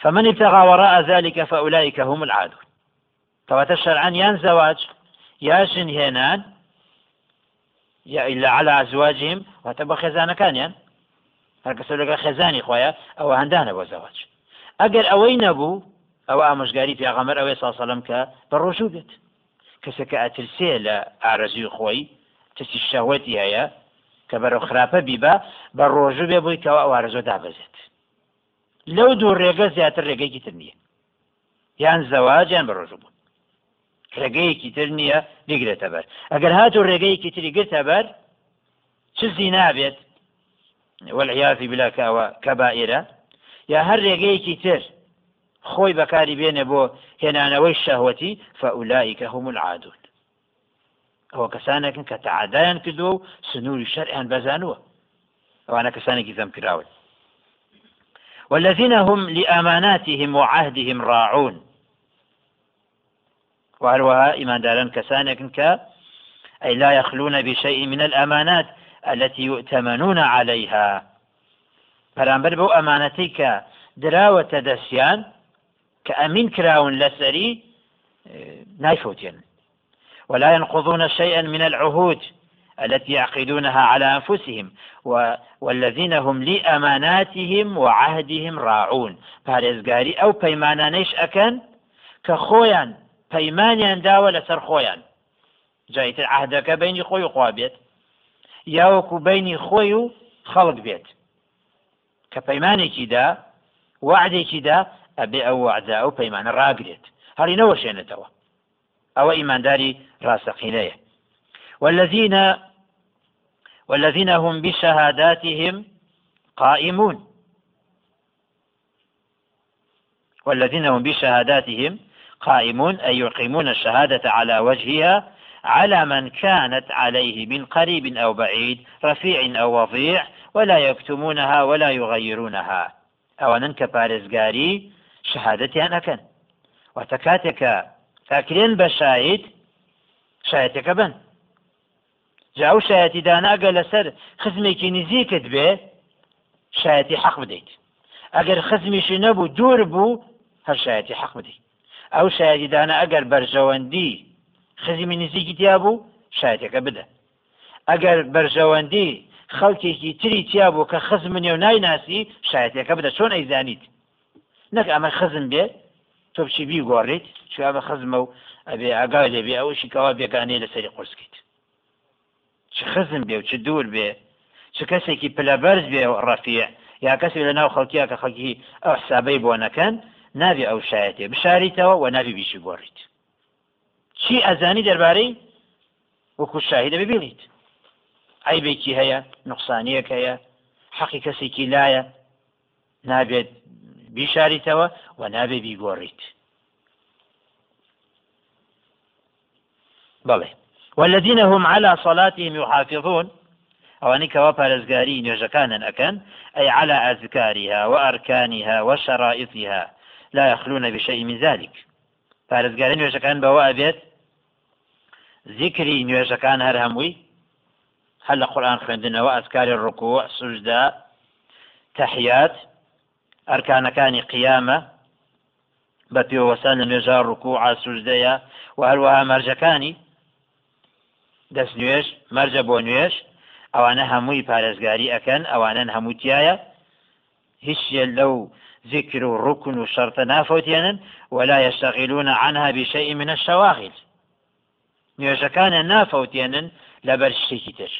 فمن ابتغى وراء ذلك فأولئك هم العادون. كواتە شەرعان یان زەواج یا ژن هێنان یا إلا على أزواجهم واتە بە خێزانەکانیان هەر کەسە لەگە خێزانی خۆیە ئەوە هەندانە بۆ زەواج ئەگەر ئەوەی نەبوو ئەوە ئامۆژگاری پیاغەمەر ئەوەی ساسەڵم کە بە ڕۆژوو بێت کەسێکە ئەترسێ لە ئارەزوی خۆی تسی شەوەتی هەیە کە بەرەو خراپە بیبە بە ڕۆژوو بێ لەو دوو ڕێگە زیاتر ڕێگەیکی تر نییە. یان زەواج یان بە ڕۆژوو بوو ڕێگەیەکی تر نییە بیگرێتە بەر. ئەگەر هاتو ڕێگەیەکی تری گرتە بەر چ زی نابێت؟ والعیافی بلاکەوە کەبائرە. یا هەر ڕێگەیەکی تر خۆی بەکاری بێنێ بۆ هێنانەوەی شەهوەتی فەئولائیکە هم العادون. ئەوە کەسانێکن کە تەعادایان کردووە و سنووری شەرعیان بەزانووە. ئەوانە کەسانێکی زەم کراون. والذين هم لأماناتهم وعهدهم راعون. وهروها إيمان داران كسانك أي لا يخلون بشيء من الأمانات التي يؤتمنون عليها. ئەمانەتی کە دراوەتە دەستیان کە ئەمین کراون لەسەری نایفوتێن ولا ينقضون شيئا من العهود. التي يعقدونها على أنفسهم والذين هم لأماناتهم وعهدهم راعون. پارێزگاری ئەو پەیمانانەیش ئەکەن کە خۆیان پەیمانیان داوە لەسەر خۆیان. جایتر عهدەکە بینی خۆی خوا بێت یاوەکو بینی خۆی و خەڵک بێت. کە پەیمانێکیدا وعدێکیدا ئەبێ ئەو وعدا ئەو پەیمانە ڕاگرێت هەڵی نەوەشێنێتەوە. ئەوە ئیمانداری ڕاستەقینەیە والذين والذين هم بشهاداتهم قائمون. والذين هم بشهاداتهم قائمون أي يقيمون الشهادة على وجهها على من كانت عليه من قريب أو بعيد رفيع أو وضيع ولا يكتمونها ولا يغيرونها. أو أنك بارزقاري شهادتي أنا كان. وتكاتك فاكرين بشاهد؟ شاهدتك بن. جاو شایەتی داناگە لەسەر خزمێکی نزیکت بێ شایەتی حەق بدەیت. ئەگەر خزمیشی نەبوو دوور بوو هەر شایەتی حەق بدەیت. ئەو شایەتی دانا ئەگەر بەرژەوەندی خزمی نزیکی تیا بوو شایەتەکە بدە. ئەگەر بەرژەوەندی خەڵکێکی تری تیا بوو کە خزم منێ و نایناسی شایەتەکە بدە. چۆن ئەیزانیت؟ نەک ئەمە خزم بێ تۆ بچی بی گۆڕیت چیا بە خزمە و ئەبێ ئاگای لێبێ ئەوشی کەوا بێگانەی لەسەری قرسکیت. چ خزم بێ و چ دوور بێ چ کەسێکی پلەبەرز بێ و ڕەفیع. یا کەسی لە ناو خەڵکیە کە خەڵکی ئەو حسابەی بۆ نەکەن نابێ ئەو شایەتێ بشاریتەوە و نابی بیشی گۆڕیت. چی ئەزانی دەربارەی؟ وەکو شاهیدە ببینیت عیبێکی هەیە نقصانیەک هەیە حەقی کەسێکی لایە. نابێت بیشاریتەوە و نابێ بیگۆڕیت. بەڵێ. والذين هم على صلاتهم يحافظون. ئەوانەی کەوا پارێزگاری نوێژەکانن ئەەکەن أي على أذكارها وأركانها وشرائطها لا يخلون بشيء من ذلك. پارێزگاری نوێژەکان بەوە ئەبێت ذکری نوێژەکان هەر هەمووی هەر لە قورآن خوێندنەوە ئەسکاری ڕکوع سوژدا تەحیات ئەرکانەکانی قیامە بە پێوەسان لە نوێژە ڕکوع سوژدەیە و دەست نوێش مەرجە بۆ نوێش ئەوانە هەمووی پارێزگاری ئەەکەن ئەوانن هەمووتیایە هیچ لەو ذكر ڕکن و شەرتە نافۆتێنن ولا يشتغلون عنها بشيء من الشواغل نوێژەکانە نافەوتێنن لەبەر شتێکی تر.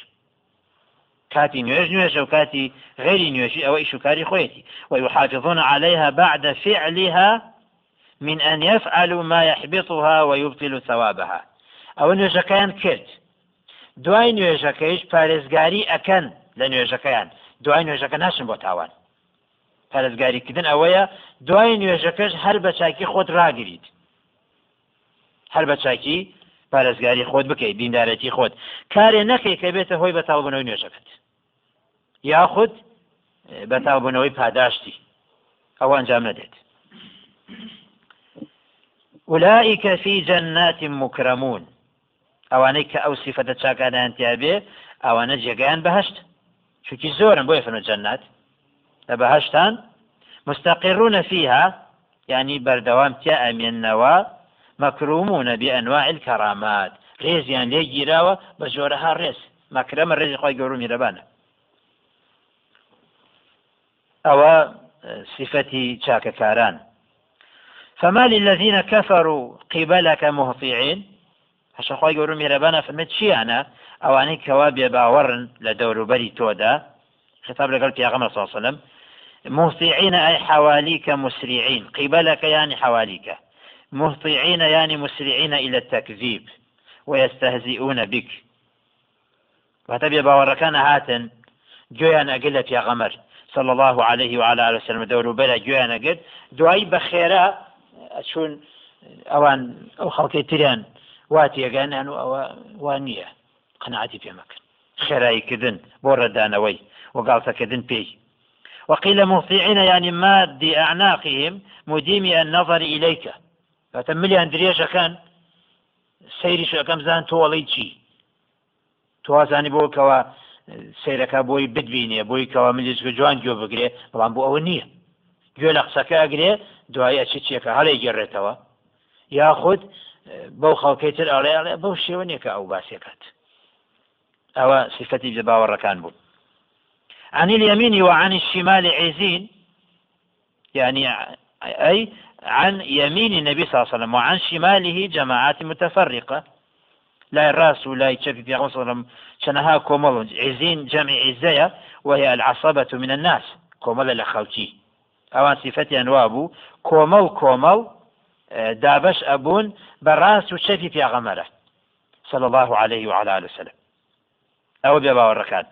كاتي نوێژ نوێژە و کاتی غێری نوێژی ئەوە ئیشوکاری خۆیەتی. ويحافظون عليها بعد فعلها من أن يفعلوا ما يحبطها ويبطل ثوابها. ئەو نوێژەکەیان کرد. دوای نوێژەکەیش پارێزگاری ئەەکەن لە نوێژەکەیان. دوای نوێژەکە ناشن بۆ تاوان. پارێزگاریکردن ئەوەیە دوای نوێژەکەش هەر بە چاکی خۆت ڕاگریت هەر بە چاکی پارێزگاری خۆت بکەیت دیندارەتی خۆت. کارێ نەکەی کە بێتە هۆی بەتاوبنەوەی نوێژەکەت. یاخود بەتاوبنەوەی پاداشتی. ئەوە ئەنجام نەدێت. أولئك في جنات مكرمون ئەوانەی کە ئەو سیفەتە چاکانیان تیاابێ ئەوانە جێگەیان بەهشت. چونکی زۆرن بۆی فنە جەنات لە بەهشتان مستەقیڕونە فيها يعني بردوام تیا ئەمێننەوە مەکرومونە بأنواع الكرامات ڕێزیان لێ گیراوە بە جۆرەها ڕێز. مەکرەمە ڕێزی خۆی گەورو میرەبانە. ئەوە صفەتی چاکەکاران. فما للذين كفروا قبلك مهطعين هەشە خۆی گەورو میرەبانە فمت چیانە؟ ئەوانەی کەوا بێ باوەڕن لە دەوروبەری تۆدا. خطاب لەگەڵ پیاغەمە وسلم مهطعين أي حواليك مسرعين قبلك يعني حواليك مهطعين يعني مسرعين إلى التكذيب ويستهزئون بك وهتبي باوركان هاتن جويان أقل يا غمر صلى الله عليه وعلى آله وسلم دور بلا جويان أقل دعي بخيرا شون أوان أو خلقي تريان وا تێگانان و ئەوە وان نییە. قەنعاتی پێمەکەن خێراییکردن بۆ ڕدانەوەی وەگاڵسەکردن پێی. وقيل مطيعين يعني ماد أعناقهم مديمي النظر إليك فتملي أندرياش كان سيرش كم زان تولي شي توازاني بو كوا سيرك بوي بدبيني بوي كوا مليش جوان جو بقري بلان بو أونية جو لقصك أقري دعاية شيء هل يجرتوا ياخذ بەو خەڵکەی تر ئاڵێ بەو شێوە نییە کە ئەو باسیەکەات ئەوە سیفەتی لە باوەڕەکان بوو. عن اليمين وعن الشمال عزين يعني أي عن يمين النبي صلى الله عليه وسلم وعن شماله جماعات متفرقة. لا الراس ولا يتشفي في وسلم شنها كومل عزين جمع عزية وهي العصبة من الناس كومل لخوتي أوان صفتي أنوابو كومل كومل دابش أبون براس وشفي في غمرة صلى الله عليه وعلى آله وسلم. أو بيبا الركاد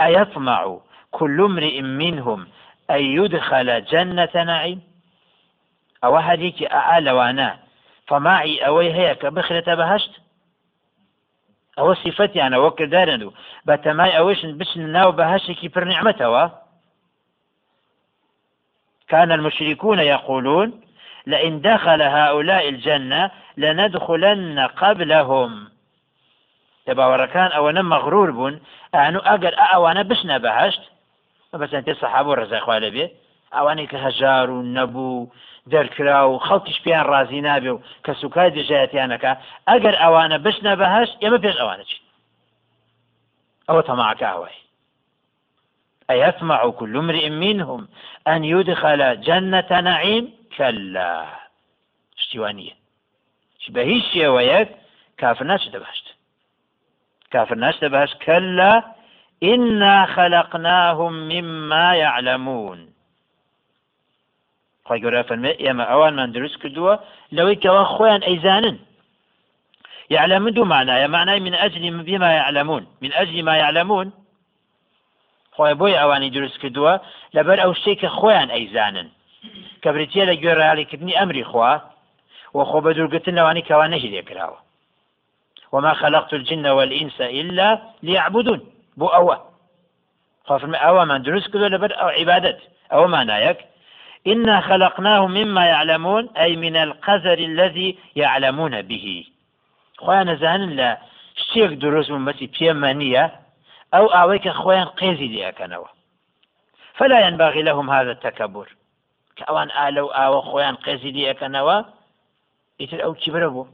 أيطمع كل امرئ منهم أن يدخل جنة نعيم؟ أو هذيك أعلى وأنا فماعي أوي هيك بخرة بهشت أو صفتي أنا وكر دارندو بتماي أويش بسن ناو بهشتك بر نعمته كان المشركون يقولون لئن دخل هؤلاء الجنة لندخلن قبلهم. تباوركان أو نم مغرور بون أنو أقر أوانا بشنا بهشت بەسەن پێ سەحاب و ڕزایخوا لەبێ ئەوانەی کە هەژار و نەبوو دەرکرا و خەڵکیش پێیان ڕازی نابێ و کە سوکای دژایەتیانەکە ئەگەر ئەوانە بشنە بەهشت ئێمە پێش ئەوانە چین ئەوە تەماعکە ئەوەی أيطمع كل امرئ منهم أن يدخل جنة نعيم؟ كلا شتوانية بهيش شيء ويك كافر ناش دبهشت كافر ناش دبهشت كلا إنا خلقناهم مما يعلمون. خی گەورە فەرمێ ئێمە ئەوانمان دروست کردووە لەوەی کەەوە خۆیان ئەیزانن. يعلم دو معناه معناه من أجل بما يعلمون. من أجل ما يعلمون. خۆی بۆی ئەوانی دروست کردووە لەبەر ئەو شتێک کە خۆیان ئەیزانن. کە بریتە لە گوێڕالیکردنی ئەمری خوا و خۆ بە دوورگتن لەوانی کەوان نەهی لێکراوە وما خلقت الجن والإنس إلا ليعبدون. بۆ ئەوە. خافرمە ئەوەمان دروست کردو لەبەر ئەو عیبادت. ئەوە مانایەک. إنا خلقناه مما يعلمون أي من القذر الذي يعلمون به. خۆیان نەزانن لە شتێک دروست بوون بەسی پێمە نییە ئەو ئاوەی کە خۆیان قێزی لەکەنەوە فلا ينبغي لهم هذا التكبر. كأوان آلو آو خوان قيزي ليكنوا يتر أو كبربو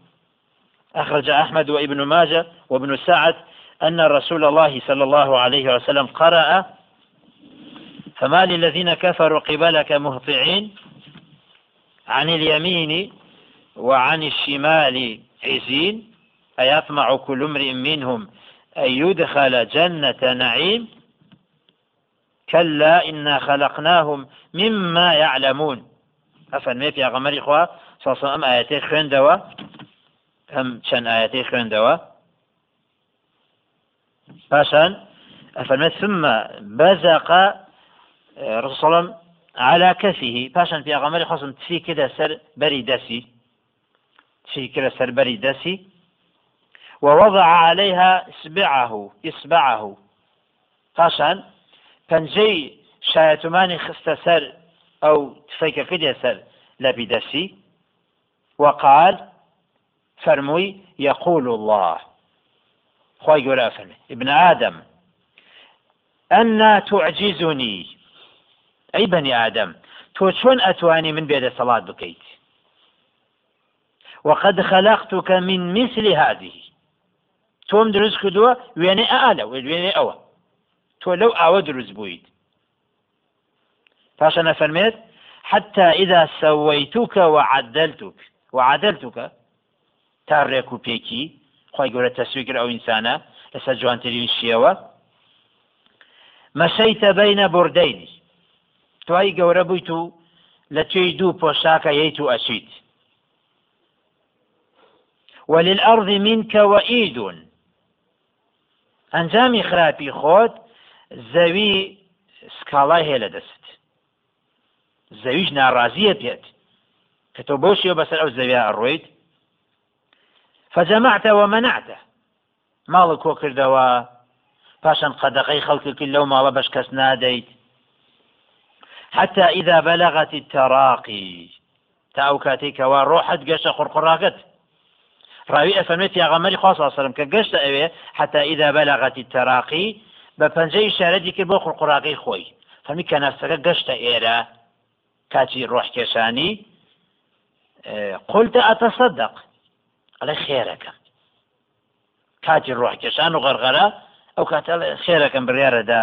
أخرج أحمد وابن ماجه وابن سعد أن رسول الله صلى الله عليه وسلم قرأ فما للذين كفروا قبلك مهطعين عن اليمين وعن الشمال عزين أيطمع كل امرئ منهم أن يدخل جنة نعيم كلا إنا خلقناهم مما يعلمون. أفن في غمر إخوة؟ صلى الله عليه وسلم آياتي خوێندەوە ئەم چەند ئاەتی خوێندەوە باشان أفرمت ثم بزق رسول على كفه. باشان في أغمر خصم تفي كده سر بري دسي. تفي كده سر بري دسي. ووضع عليها إصبعه إصبعه. باشان پەنجەی شایەتمانی خستە سەر ئەو تفەیکە کردێ سەر لە بیدەسی وقال فەرمووی يقول الله. خی فەرمێ ابن آدم. أنا تعجزني. أي بني آدم. تۆ چۆن ئەتوانی من بێدەسەڵات بکەیت وقد خلقتك من مثل هذه. تۆم دروست کردووە وێنێ ئالە وێنێ ئەوە تۆ لەو ئاوە دروست بوویت پاشە نەفەرمێت حتى إذا سويتك وعدلتك وعدلتك تا ڕێک و پێکی خی گەورە تەسویگر ئەو ئینسانە لەسەر جوانترین شێوە مەشەیتە بینە بردەینی توای گەورە بوویت و لە توێی دوو پۆشاکە ییت و ئەچیت وللأرض منك وئيد ئەنجامی خراپی خۆت زەوی سکاڵای هەیە لە دەست. زەویش ناڕازیە پێت کە تۆ بۆ شێوە بەسەر ئەو زەویا ئەڕۆیت. فەجەمعتە ومەنعتە ماڵە کۆ کردەوە؟ پاشان قەدەقەی خەڵکی کرد لەو ماڵە بەش کەس نادەیت. حتى إذا بلغت التراقي تاو كاتيكوا روحت قشة قرقراقت راوي أفهمت يا غمري خاصة صلى حتى إذا بلغت التراقي بپنجەی شارەتی کرد بۆ قڕقڕاقی خۆی. فەمی کە نەفسەکە گەشتە ئێرە کاتی ڕۆحکێشانی قلتە ئەتەسەدق. ئەڵێ خێرەکە. کاتی ڕۆحکێشان و غەرغەرە ئەو کاتە خێرەکەم بڕیارەدا.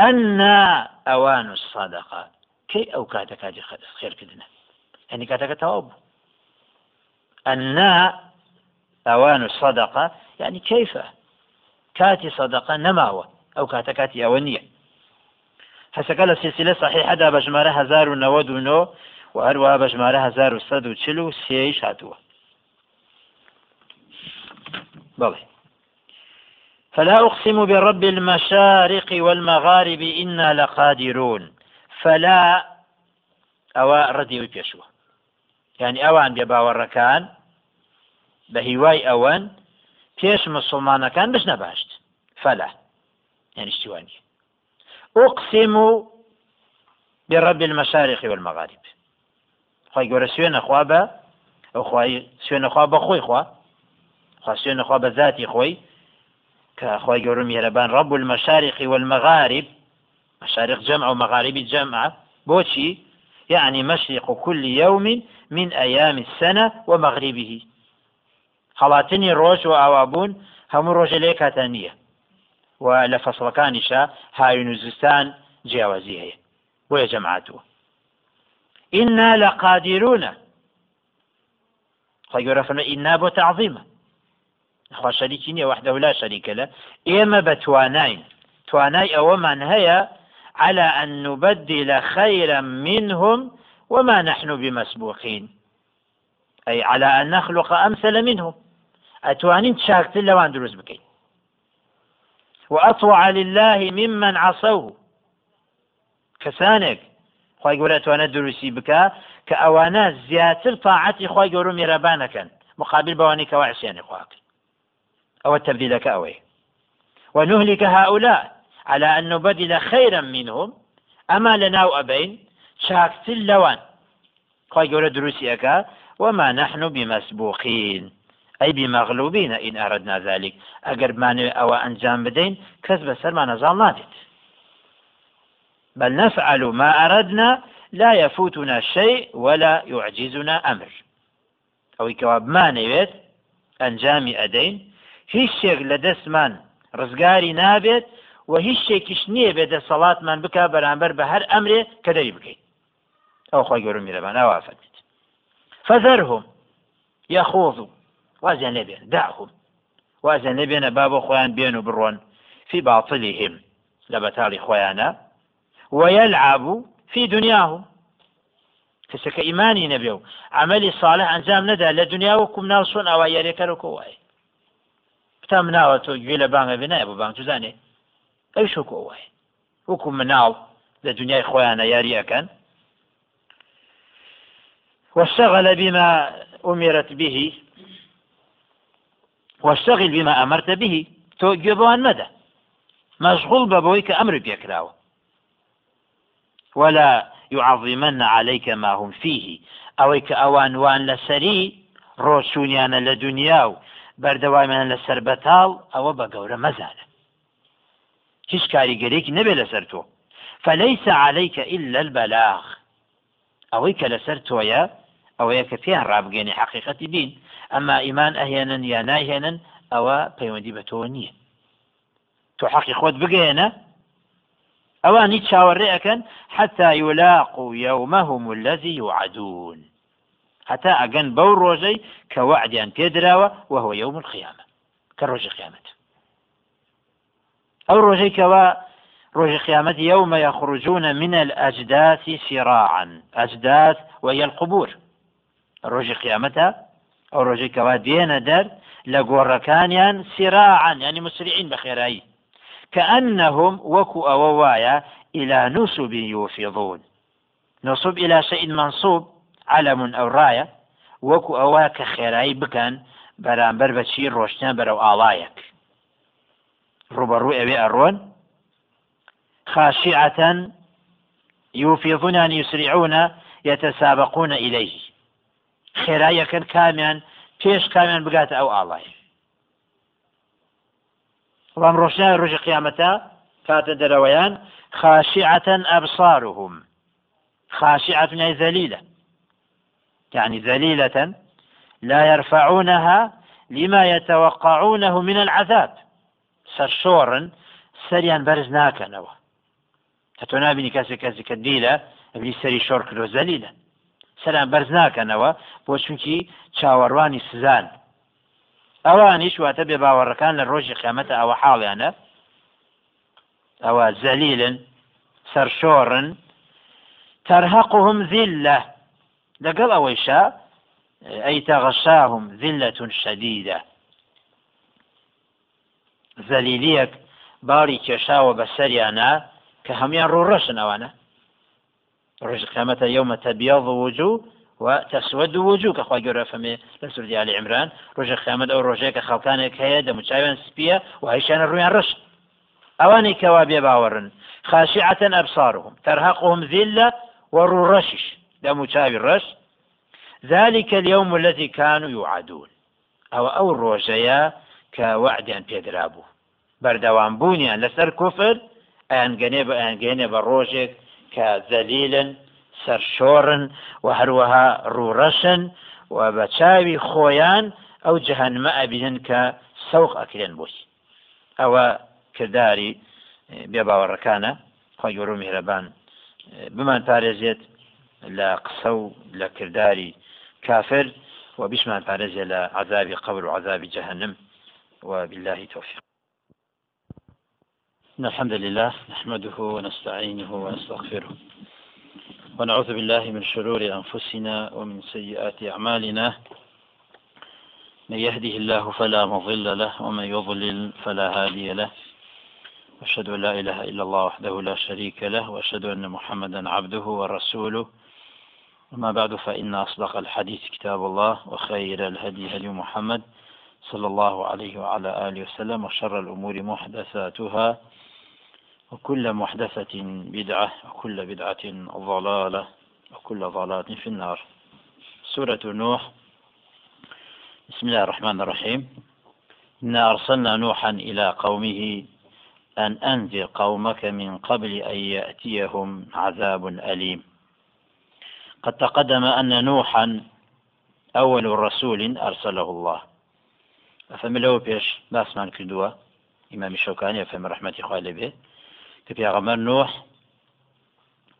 ئەنا ئەوان و سادقا. کەی ئەو کاتە کاتی خێرکردنە؟ هەنی کاتەکە تەواو بوو. ئەنا ئەوان و سەدقا یعنی کەیفە؟ کاتی سەدقە نەماوە. ئەو کاتە کاتی ئەوە نییە حەسەکە لە سلسلە صحیحەدا بە ژمارە 1990 و هەروە بە ژمارە 1940 سێش هاتووە بڵێ فلا أقسم برب المشارق والمغارب إنا لقادرون. فلا أو ردي بيشوه يعني أوان بباوركان بهواي أوان پێش مسلمانەکان بش نەباشت فەلا يعني اشتواني أقسم برب المشارق والمغارب. خواهي قول سوين أخوابا أو خواهي سوين أخوابا خوي خوا. خوا سوين أخوابا ذاتي خوي. كأخوي قول مهربان رب المشارق والمغارب. مشارق جمع ومغارب جمع. بوشي. يعني مشرق كل يوم من أيام السنة ومغربه. خڵاتنی ڕۆژ و ئاوابوون هەموو ڕۆژە لێ کاتانیە و لە فەسڵەکانیشە هاوین و زستان جیاوازی هەیە بۆیە جەماعتوە ئنا لە قادیرونە خی گەورە فەرمە ئینا بۆ تعظیمە خوا شەریکی نییە ولا شەریکە لە ئێمە بە توانین توانای ئەوەمان هەیە على أن نبدل خيرا منهم وما نحن بمسبوقين. أي على أن نخلق أمثل منهم. أتوانين شاكتر لوان دروز بكين. وأطوع لله ممن عصوه. کەسانێک خی گەورە توانە دروستی بکە کە ئەوانە زیاتر تاعەتی خی میێرەبانەکەن مقابل بەوانی کەوا عسیانی ئەوە تبدیلەکە ئەوەی ونهلك هؤلاء على أن نبدل خيرا منهم أما لنا أبين شاكتل لوان خي قولة دروسي أكا وما نحن بمسبوقين. أي بمغلوبين إن أردنا ذلك. أقرب ما أو أنجام بدين كسب سر ما نزال نادت بل نفعل ما أردنا لا يفوتنا شيء ولا يعجزنا أمر. أو كواب ما نويت أنجام أدين هیچ شێک لە دەستمان ڕزگاری نابێت و هیچ شێکیش نییە بێتە سەڵاتمان بک بەرامبەر بە هەر ئەمرێ کە دەری بکەیت ئەو خۆی گەورم میرەبان ئاوافەت. فەذەرهم یەخۆذ بێن داهم وازیان لێ بێنە با بۆ خۆیان بێن و بڕۆن في باطلهم. لە بەتاڵی خۆیانە ويلعب في دنياهم. کەسەکە ئیمانی نەبێ و عملی صالح ئەنجام نەدا لە دنیا وەکوم ناو سۆن ئەوە یاریەکەرەوە وایە بتا مناوە تۆ گوێ لە بانگە بێنایە بۆ بانگ توزانێ ئەی شوکۆ وایە وەکو ئەەکەن واشتغل بما أمرت به واشتغل بما أمرت به. تو جبوان مدى. مشغول ببويك أمر بيكراوه ولا يعظمن عليك ما هم فيه. کە ئەوانوان لە سەری ڕۆچوونیانە لە دنیا و بەردەوامیان لە سەر بەتاڵ هیچ کاریگەرێکی نەبێت لەسەر تۆ فليس عليك إلا البلاغ. لەسەر تۆیە ئەوەیە کە پێیان ڕابگەێنی حقیقەتی بین ئەمما ئیمان ئەهێنن یا ناهێنن ئەوە پەیوەندی بە تۆ نییە تۆ حەقی خۆت بگەێنە ئەوانی چاوەڕێ ئەەکەن حتا يلاقوا يومهم الذي يوعدون. هەتا ئەگەن بەو ڕۆژەی کە وعدیان پێدراوە وهو يوم القيامة ڕۆژی قیامەت ئەو ڕۆژەی کەەوە ڕۆژی قیامەت يوم يخرجون من الأجداث سراعا أجداث وهي القبور. ڕۆژی قیامەتە ئەو ڕۆژەی کەوا دێنە دەر لە گۆڕەکانیان سراعا ینی مسرعین بە خێرایی كأنهم وكو أوايا إلى نسب يوفضون. نصب إلى شيء منصوب علم أو راية. وكو أواك خيراي بكن بەرامبەر بەچی ڕۆشتیان بەرەو ئاڵایەک ڕوبەڕوو ئەوێ ئەڕۆن خاشعة يوفضون أن يسرعون يتسابقون إليه. خێرایەکەن کامیان پێش کامیان بگاتە ئەو ئاڵای. وام ڕۆشنای ڕۆژی قیامەتە کاتە دەرەوەیان خاشعة أبصارهم. خاشعة أي ذليلة يعني ذليلة لا يرفعونها لما يتوقعونه من العذاب. سرشورا سريان برز ناكنوا هەتۆ نبینی کەسێک کەسی کە دیلە ئەبی سەری زەلیلە سەران بەرز ناکەنەوە بۆ چونکی چاوەڕوانی سزان. ئەوانیش واتە بێ باوەڕەکان لە ڕۆژی قیامەتە ئەوە حاڵیانە. ئەوە زەلیلن سەرشۆڕن تەرهەقهم ذلة لەگەڵ ئەوەیشا ئەی تەغەشاهم ذلة شەدیدە. زەلیلیەک باڵی کێشاوە بە سەریانە کە هەمان ڕوڕەشن ئەوانە. ڕۆژ قیامەتە یومە تەبیاض وجوه وتسود وجوه كخوا جورا فمي لسورة آل عمران. رجع خامد أو كخلقان كهيا دم تشايون سبيا وهيشان الرويان رش أواني كوابي باورن خاشعة أبصارهم ترهقهم ذلة دم تشاوي الرش ذلك اليوم الذي كانوا يوعدون. أو أو الرجيا كوعد أن بيدرابو بردوان بونيان لسر كفر ئەیانگەنێ بە ئەیانگەێنێ بە ڕۆژێک کە زەلیلن سەرشۆڕن و هەروەها ڕوورەشن و بە چاوی خۆیان ئەو جەهنمە ئەبینن کە سەوق ئەکرێن بۆی ئەوە کردداری بێ باوەڕەکانە خۆی گەۆ میهرەبان بمان پارێزێت لە قسە و و لە عذابی قبر و عذابی جەهنم وبالله توفيق. إن الحمد لله نحمده ونستعينه ونستغفره ونعوذ بالله من شرور أنفسنا ومن سيئات أعمالنا. من يهده الله فلا مضل له ومن يضلل فلا هادي له. وأشهد أن لا إله إلا الله وحده لا شريك له وأشهد أن محمدا عبده ورسوله. وما بعد فإن أصدق الحديث كتاب الله وخير الهدي هدي محمد صلى الله عليه وعلى آله وسلم وشر الأمور محدثاتها. وكل محدثة بدعة وكل بدعة ضلالة وكل ضلالة في النار. سورة نوح. بسم الله الرحمن الرحيم. إنا أرسلنا نوحا إلى قومه أن أنذر قومك من قبل أن يأتيهم عذاب أليم. قد تقدم أن نوحا أول رسول أرسله الله. فملو بيش باسمان كدوة إمام الشوكاني فهم رحمة خالي به. کە پیاغەمەر نوح؟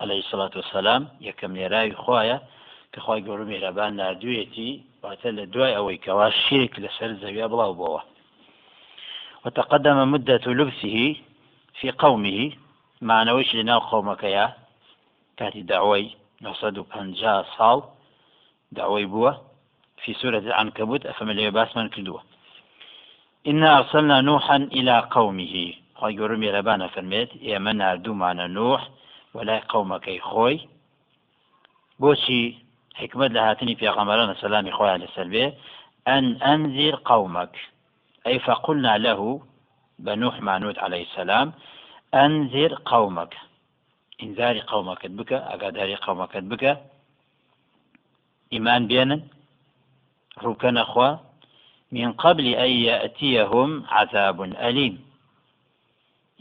عليه سڵات وسلام یەکەم لێراوی خۆیە کە خی گەور میێرەبان نردوێتی واتە لە دوای ئەوەی کەوا شێک لەسەر زەویە وتقدم مدة لبسه في قومه. معنەوەیش لەناو قومەکەیە کاتی داوای 950 ساڵ داوای بووە في سورة العنكبوت. أفهم لي باسمان كدوة. إنا أرسلنا نوحا إلى قومه. خی گەورە میێرەبانە فەرمێت ئێمە نردومانە نوح وەلای قومەکەی خۆی بۆچی حکمت لە هاتنی پێغەمەرانە سەلامی خۆیان لەسەر بێ ئەن ئەنزیر قومك. أي فقلنا له بنوح معنود عليه السلام أنذر قومك. إنذار قومك بك أقدار قومك بك. إيمان بينا ركن أخوة. من قبل أن يأتيهم عذاب أليم.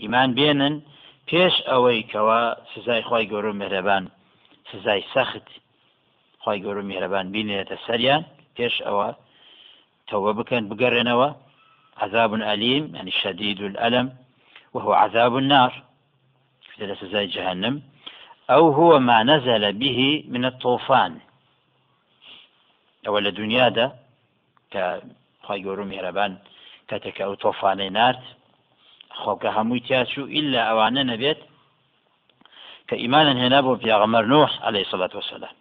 ئیمان بێنن پێش ئەوەی کەوا سزای خی گەورە مهرەبان سزای سەخت خی گەورە میهرەبان بینێتە سەریان پێش ئەوە تەوە بکەن بگەڕێنەوە عذاب أليم يعني شديد الألم وهو عذاب النار في سزاي جهنم. أو هو ما نزل به من الطوفان. أو الدنيا ده كخي گەورە میهرەبان کاتێکە ئەو تۆفانەی نرد خۆکە هەمووی تیاچوو ئللا ئەوانە نەبێت کە ئیمانن هێنا بۆ پیاغەمەر نوح عليه سڵات وسلام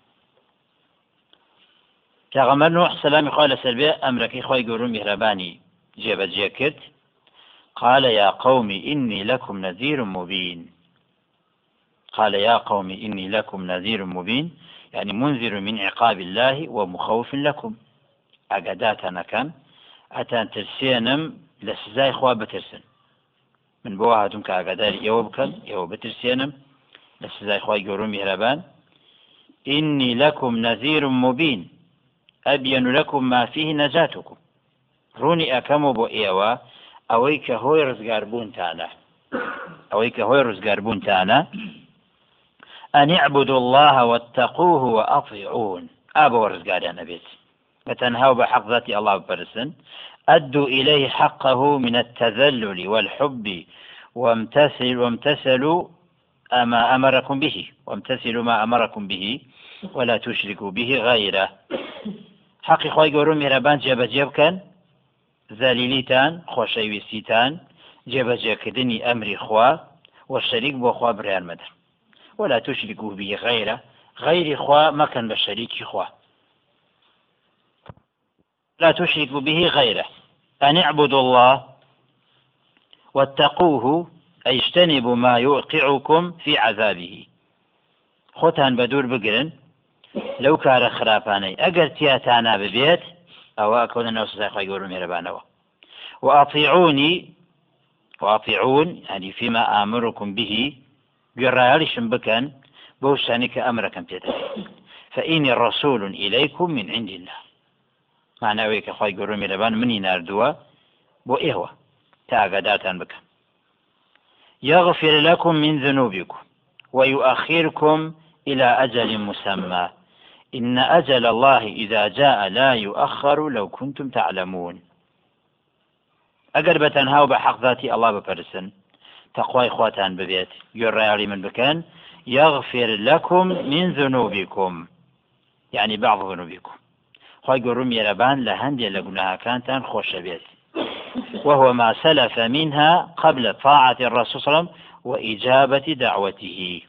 پیاغەمەر نوح سلامی خوا لەسەر ئەمرەکەی خۆی گەورە میهرەبانی جێبەجێ کرد. قال يا قوم إني لكم نذير مبين. قال يا قوم إني لكم نذير مبين. يعني منذر من عقاب الله ومخوف لكم. أقداتنا كان ئەتان ترسێنم لە سزای خوا بترسن. من بۆ هاتوم کە ئاگاداری ئێوە بکەن ئێوە بترسێنم. لە سزای خی گەورە میهرەبان. إني لكم نذير مبين. أبين لكم ما فيه نجاتكم. ڕوونی ئەەکەم بۆ ئێوە ئەوەی کە هۆی ڕزگاربوونتانە ئەوەی کە هۆی ڕزگاربوونتانە أن اعبدوا الله واتقوه وأطيعون. أبو رزقاريان أبيت بتنهوا بحق ذات الله برسن أدوا إليه حقه من التذلل والحب وامتثل وامتثلوا ما أمركم به وامتثلوا ما أمركم به ولا تشركوا به غيره. حقی خۆی گەورە میێرەبان جێبەجێ بکەن زەلیلیتان خۆشەویستیتان جێبەجێکردنی ئەمری خوا و شەریک بۆ خوا بریان مەدەن. ولا تشركوا به غيره. غير خوا مكن بشريك خوا. لا تشركوا به غيره. أن اعبدوا الله واتقوه أي اجتنبوا ما يوقعكم في عذابه. خۆتان بە دوور بگرن لەو کارە خراپانەی تیاتانە ببێت ئەوە کەونە ناو سزای خی گەور وأطيعوني وأطيعون يعني فيما آمركم به بەو شانی کە ئەمرەکەم پێدا فإني رسول إليكم من عند الله. معناوەیە کە خی گەۆ میێرەبان منی نردووە بۆ ئێوە تا ئاگاداتان بکەم. يغفر لكم من ذنوبكم ويؤخركم إلى أجل مسمى. إن أجل الله إذا جاء لا يؤخر لو كنتم تعلمون. ئەگەر بە تەنها و بە حەقذاتی ئەڵا بپەرسن تەخوای خواتان ببێت. من بکەن يغفر لكم من ذنوبكم يعني بعض ذنوبكم خی گەڕوم میێرەبان لە هەندێک لە گوناهاکانتان خۆشە بێت. وهو ما سلف منها قبل طاعة الرسول صلى الله عليه وسلم وإجابة دعوته.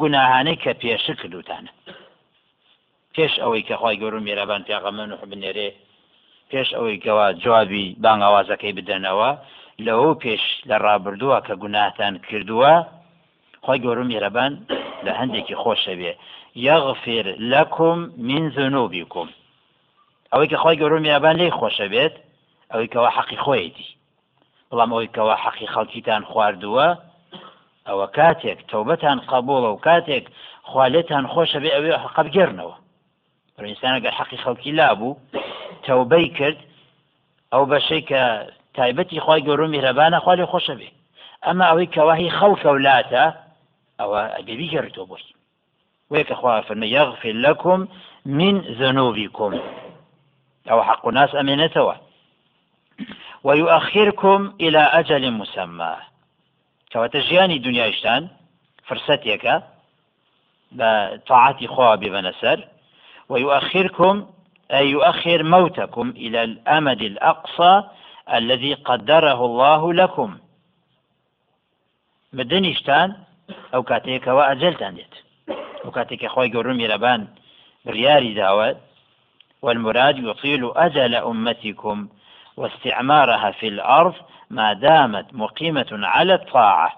گوناهانەی کە پێش کردوتانە. پێش ئەوەی کە خی گەورم میێرەبان پیاغەمە و بنێرێ پێش ئەوەی کەوا جوابی بانگاوازەکەی بدەنەوە لەوە پێش لە ڕابردووە کە گوناهتان کردووە خی گەورم میێرەبان لە هەندێکی خۆشە بێ. یغفر لەکم من ذنوبكم ئەوەی کە خۆی گەورە میابان لێ خۆشە بێت ئەوەی کەەوە حەقی خۆیەتی بەڵام ئەوەی کەەوە حەقی خەڵکیتان خواردووە ئەوە کاتێک تەوبەتان قبولە و کاتێک خوالێتان خۆشە بێ ئەوێ حقبگەرنەوە ئینسانەگەر حەقی خەڵکی لابوو تەوبەی کرد ئەو بەشەی کە تایبەتی خی گەورە میرەبانە خوا لێ خۆشە بێ. ئەمە ئەوەی کەواهی خەڵکە ولاتە ئەوە ئەگەبی گەڕێتەوە بۆی وەیەکە خوا فەرمە یەغفر لەکم من ذنوبكم أو حق الناس أمينتوا ويؤخركم إلى أجل مسمى. كواتجياني دنيا إشتان فرستيك بطاعة خواب بنسر ويؤخركم أي يؤخر موتكم إلى الأمد الأقصى الذي قدره الله لكم. بدنيشتان ئەو کاتێکەوە ئەجلتان دێت ئەو کاتێکە خۆی گەورم میرەبان بڕیاری داوت. والمراد يطيل أجل أمتكم واستعمارها في الأرض ما دامت مقيمة على الطاعة.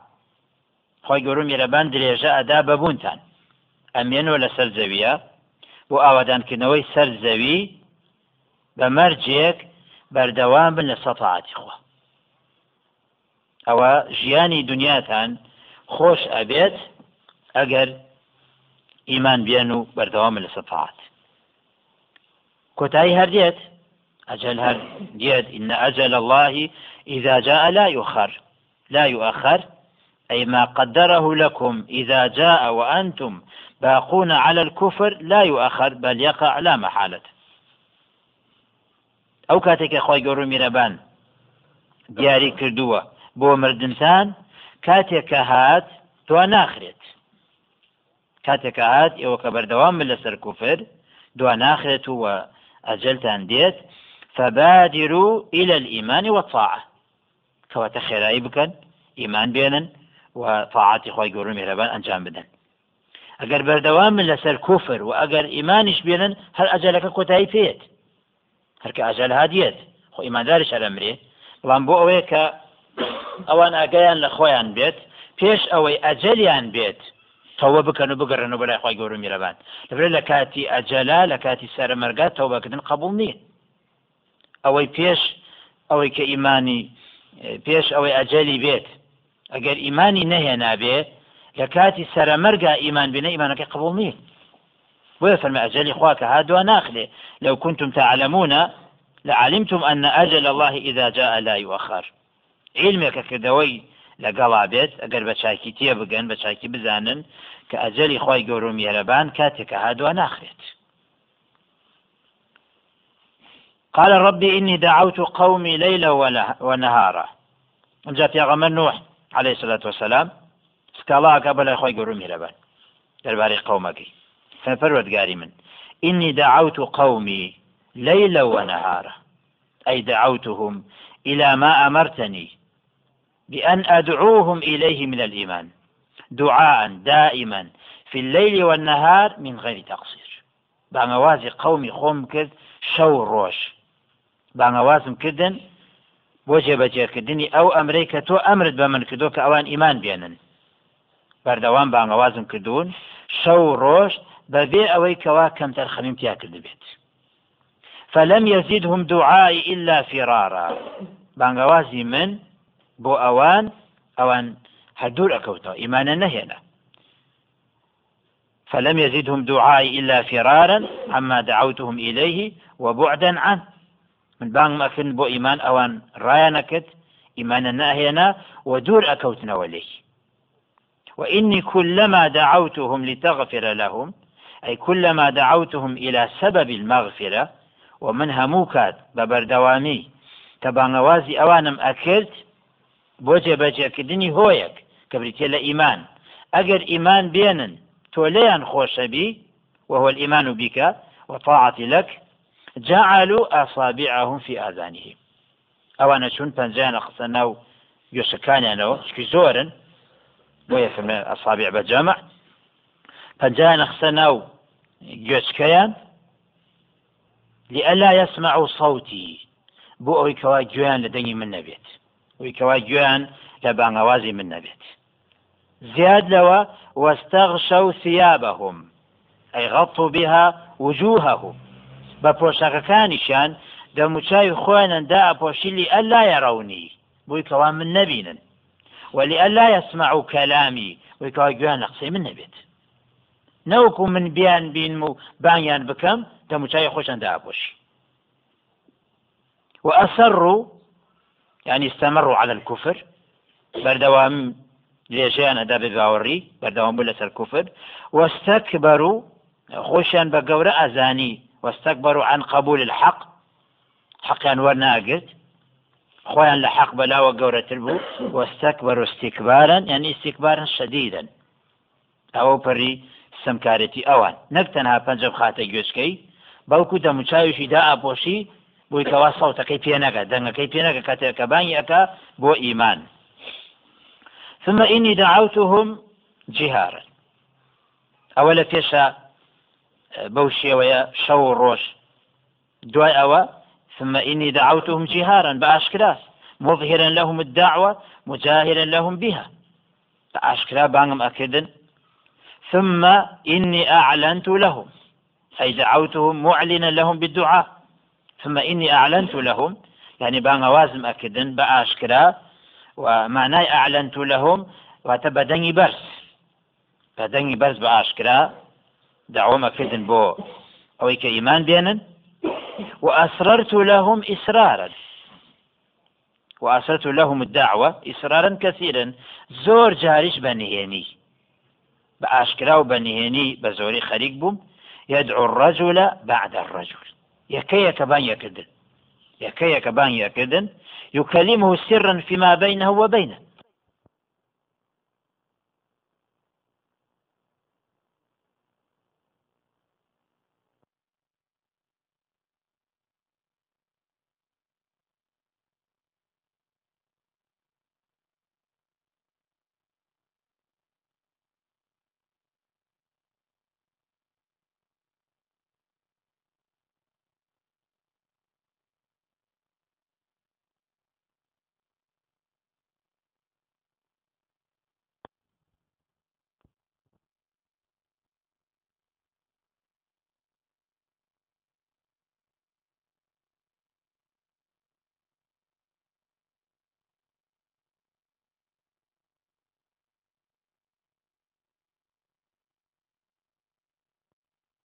خۆی گەورم میرەبان درێژە ئەدا بەبوونتان. ئەمێنەوە لە سەر زەویە بۆ ئاوادانکردنەوەی سەر زەوی بە مەرجێک بەردەوام بن لە سەتاعاتی خۆ ئەوە ژیانی دنیاتان خۆش ئەبێت ئەگەر ئیمان بێن كتاي هرديت أجل هرديت إن أجل الله إذا جاء لا يؤخر. لا يؤخر. أي ما قدره لكم إذا جاء وأنتم باقون على الكفر لا يؤخر بل يقع لا محالة. ئەو کاتێک خۆی گەور و میرەبان دیاری کردووە بۆ مردنتان کاتێککە هات دوا ناخرێت کاتێکە هات ئێوە کە بەردەوام لەسەر کوفر دوا ناخرێت و ئەجلتان دێت فبادروا إلى الإيمان والطاعة. کەواتە خێرایی بکەن ئیمان بێنن و طاعاتی خۆی گەور و میرەبان ئەنجام بدەن ئەگەر بەردەوام من لەسەر کوفر و ئەگەر ئیمانیش بێنن هەر ئەجلەکە کۆتایی پێێت هەرکە ئاژەل هادیێت خۆ ئیمانداری شەرەمرێ بەڵام بۆ ئەوەیە کە ئەوان ئاگایان لە خۆیان بێت پێش ئەوەی ئەجەلیان بێت تەوە بکەن و بگەڕن و بەلای خۆی گەور و میرەبان لەبرێت لە کاتی ئەجەلا لە کاتی سەرمەرگات تەوبەکردن قبول نییە ئەوەی پێش ئەوەی کە ئیمانی پێش ئەوەی ئەجەلی بێت ئەگەر ئیمانی نەهێنابێ لە کاتی سەرمەرگا ئیمان بینە ئیمانەکەی قبول نییە ويفرم أجل إخواك هادوا ناخله لو كنتم تعلمون لعلمتم أن أجل الله إذا جاء لا يؤخر علمك كدوي لەگەڵا بێت ئەگەر بە چاکی تێ بگەن بە چاکی بزانن کە ئەجلی خۆی گەور و میێرەبان کاتێکە هادووە ناخرێت. قال ربي إني دعوت قومي ليلا ونهارا. جاء في غمر نوح عليه الصلاة والسلام سكالا قبل خوي قرو ميربان درباري قومك ففرودگاری من. إني دعوت قومي ليلا ونهارا. أي دعوتهم إلى ما أمرتني بأن أدعوهم إليه من الإيمان دعاء دائما في الليل والنهار من غير تقصير. بانوازي قومي خۆم کرد شەو ڕۆژ بانەوازم کردن بۆ جێبەجێکردنی ئەو ئەمرەی کە تۆ ئەمرت بە من کردو کە ئەوان ئیمان بێنن بەردەوام بانەوازم کردوون شەو ڕۆژ بەبێ ئەوەی کەوا بێت فلم يزيدهم دعائي إلا فرارا. بانگوازی من بۆ ئەوان ئەوان هەردوور ئەکەوتەوە ئیمانە نەهێنا. فلم يزدهم دعائي إلا فرارا عما دعوتهم إليه وبعدا عنه من بان مەکردن بۆ ئیمان ئەوان ڕایەنەکرد ئیمانە ناهێنا و دوور ئەکەوتنەوە لێی. وإني كلما دعوتهم لتغفر لهم أي كلما دعوتهم إلى سبب المغفرة ومن هموكات ببردوامي كبانوازي أوانم أكلت بۆجێ بەجێکردنی هۆیەک کە بریتێ لە ئیمان. ئەگەر ئیمان بێنن تۆ لێیان خۆشەبی وهو الإيمان بك وطاعة لك جعلوا أصابعهم في آذانهم. ئەوانە چون پەنجیان قسە ناو گوێشەکانیانەوە شکی زۆرن بۆ یەفرمێ ئەسابیع بە جەمع پەنجیان قسە ناو گوێچکەیان لئلا يسمع صوتي ئەوەی کەوا گوێیان لە دەنگی من نەبێت کەوا گوێیان لە بانەوازی من نەبێت زیاد لەوە وەستەغشە و ثيابهم ئەی غەڵ بها وجوههم. بە پۆشەکەکانیشان دەموچاوی خۆیاندا ئەپۆشیلی ئەللا یەڕونی بۆی کەوا من نەبینن. ولی ئەللا يسمع كلامي وی کەوا گویان لە قسەی من نەبێت. نەوەکو من بیان بینم و بانیان بکەم دەموچای خۆشان داپۆشی وأسروا يعني استمروا على الكفر. بردوام لێژیان ئەدا بێ بوو لەسەر کوفر واستكبروا بە گەورە ئازانی واستكبروا عن قبول الحق. حقیان وەرناگرت خۆیان لە حەق بەلاوە گەورەتر بوو واستكبروا استكبارا يعني استكبارا شديدا. ئەوە پەری سمکارەتی ئەوان نەک تەنها پەنجەم خاتە گوێچکەی دا ئاپۆشی بۆی کەوا سەوتەکەی پێنەکە دەنگەکەی پێنەکە کاتێکە بانی ئەەکە بۆ ئیمان ثم إني دعوتهم جهارا. أولا پێشە بەو شێوەیە شەو ڕۆژ دوای ئەوە ثم إني دعوتهم جهارا بأشكراس مظهرا لهم الدعوة مجاهرا لهم بها. بأشكرا بانم أكدن ثم إني أعلنت لهم أي دعوتهم معلنا لهم بالدعاء. ثم إني أعلنت لهم يعني بان وازم أكدن بأشكرا ومعناي أعلنت لهم وتبدني برس. بدني برس بأشكرا دعوهم أكدن بو أو كإيمان بينن. وأسررت لهم إسرارا. وأسرت لهم الدعوة إصرارا كثيرا. زور جارش بنهيني بأشكرا وبنهيني بزوري خريق بوم. يدعو الرجل بعد الرجل. يكي يكبان يكدن. يكي يكبان يكدن. يكلمه سرا فيما بينه وبينه.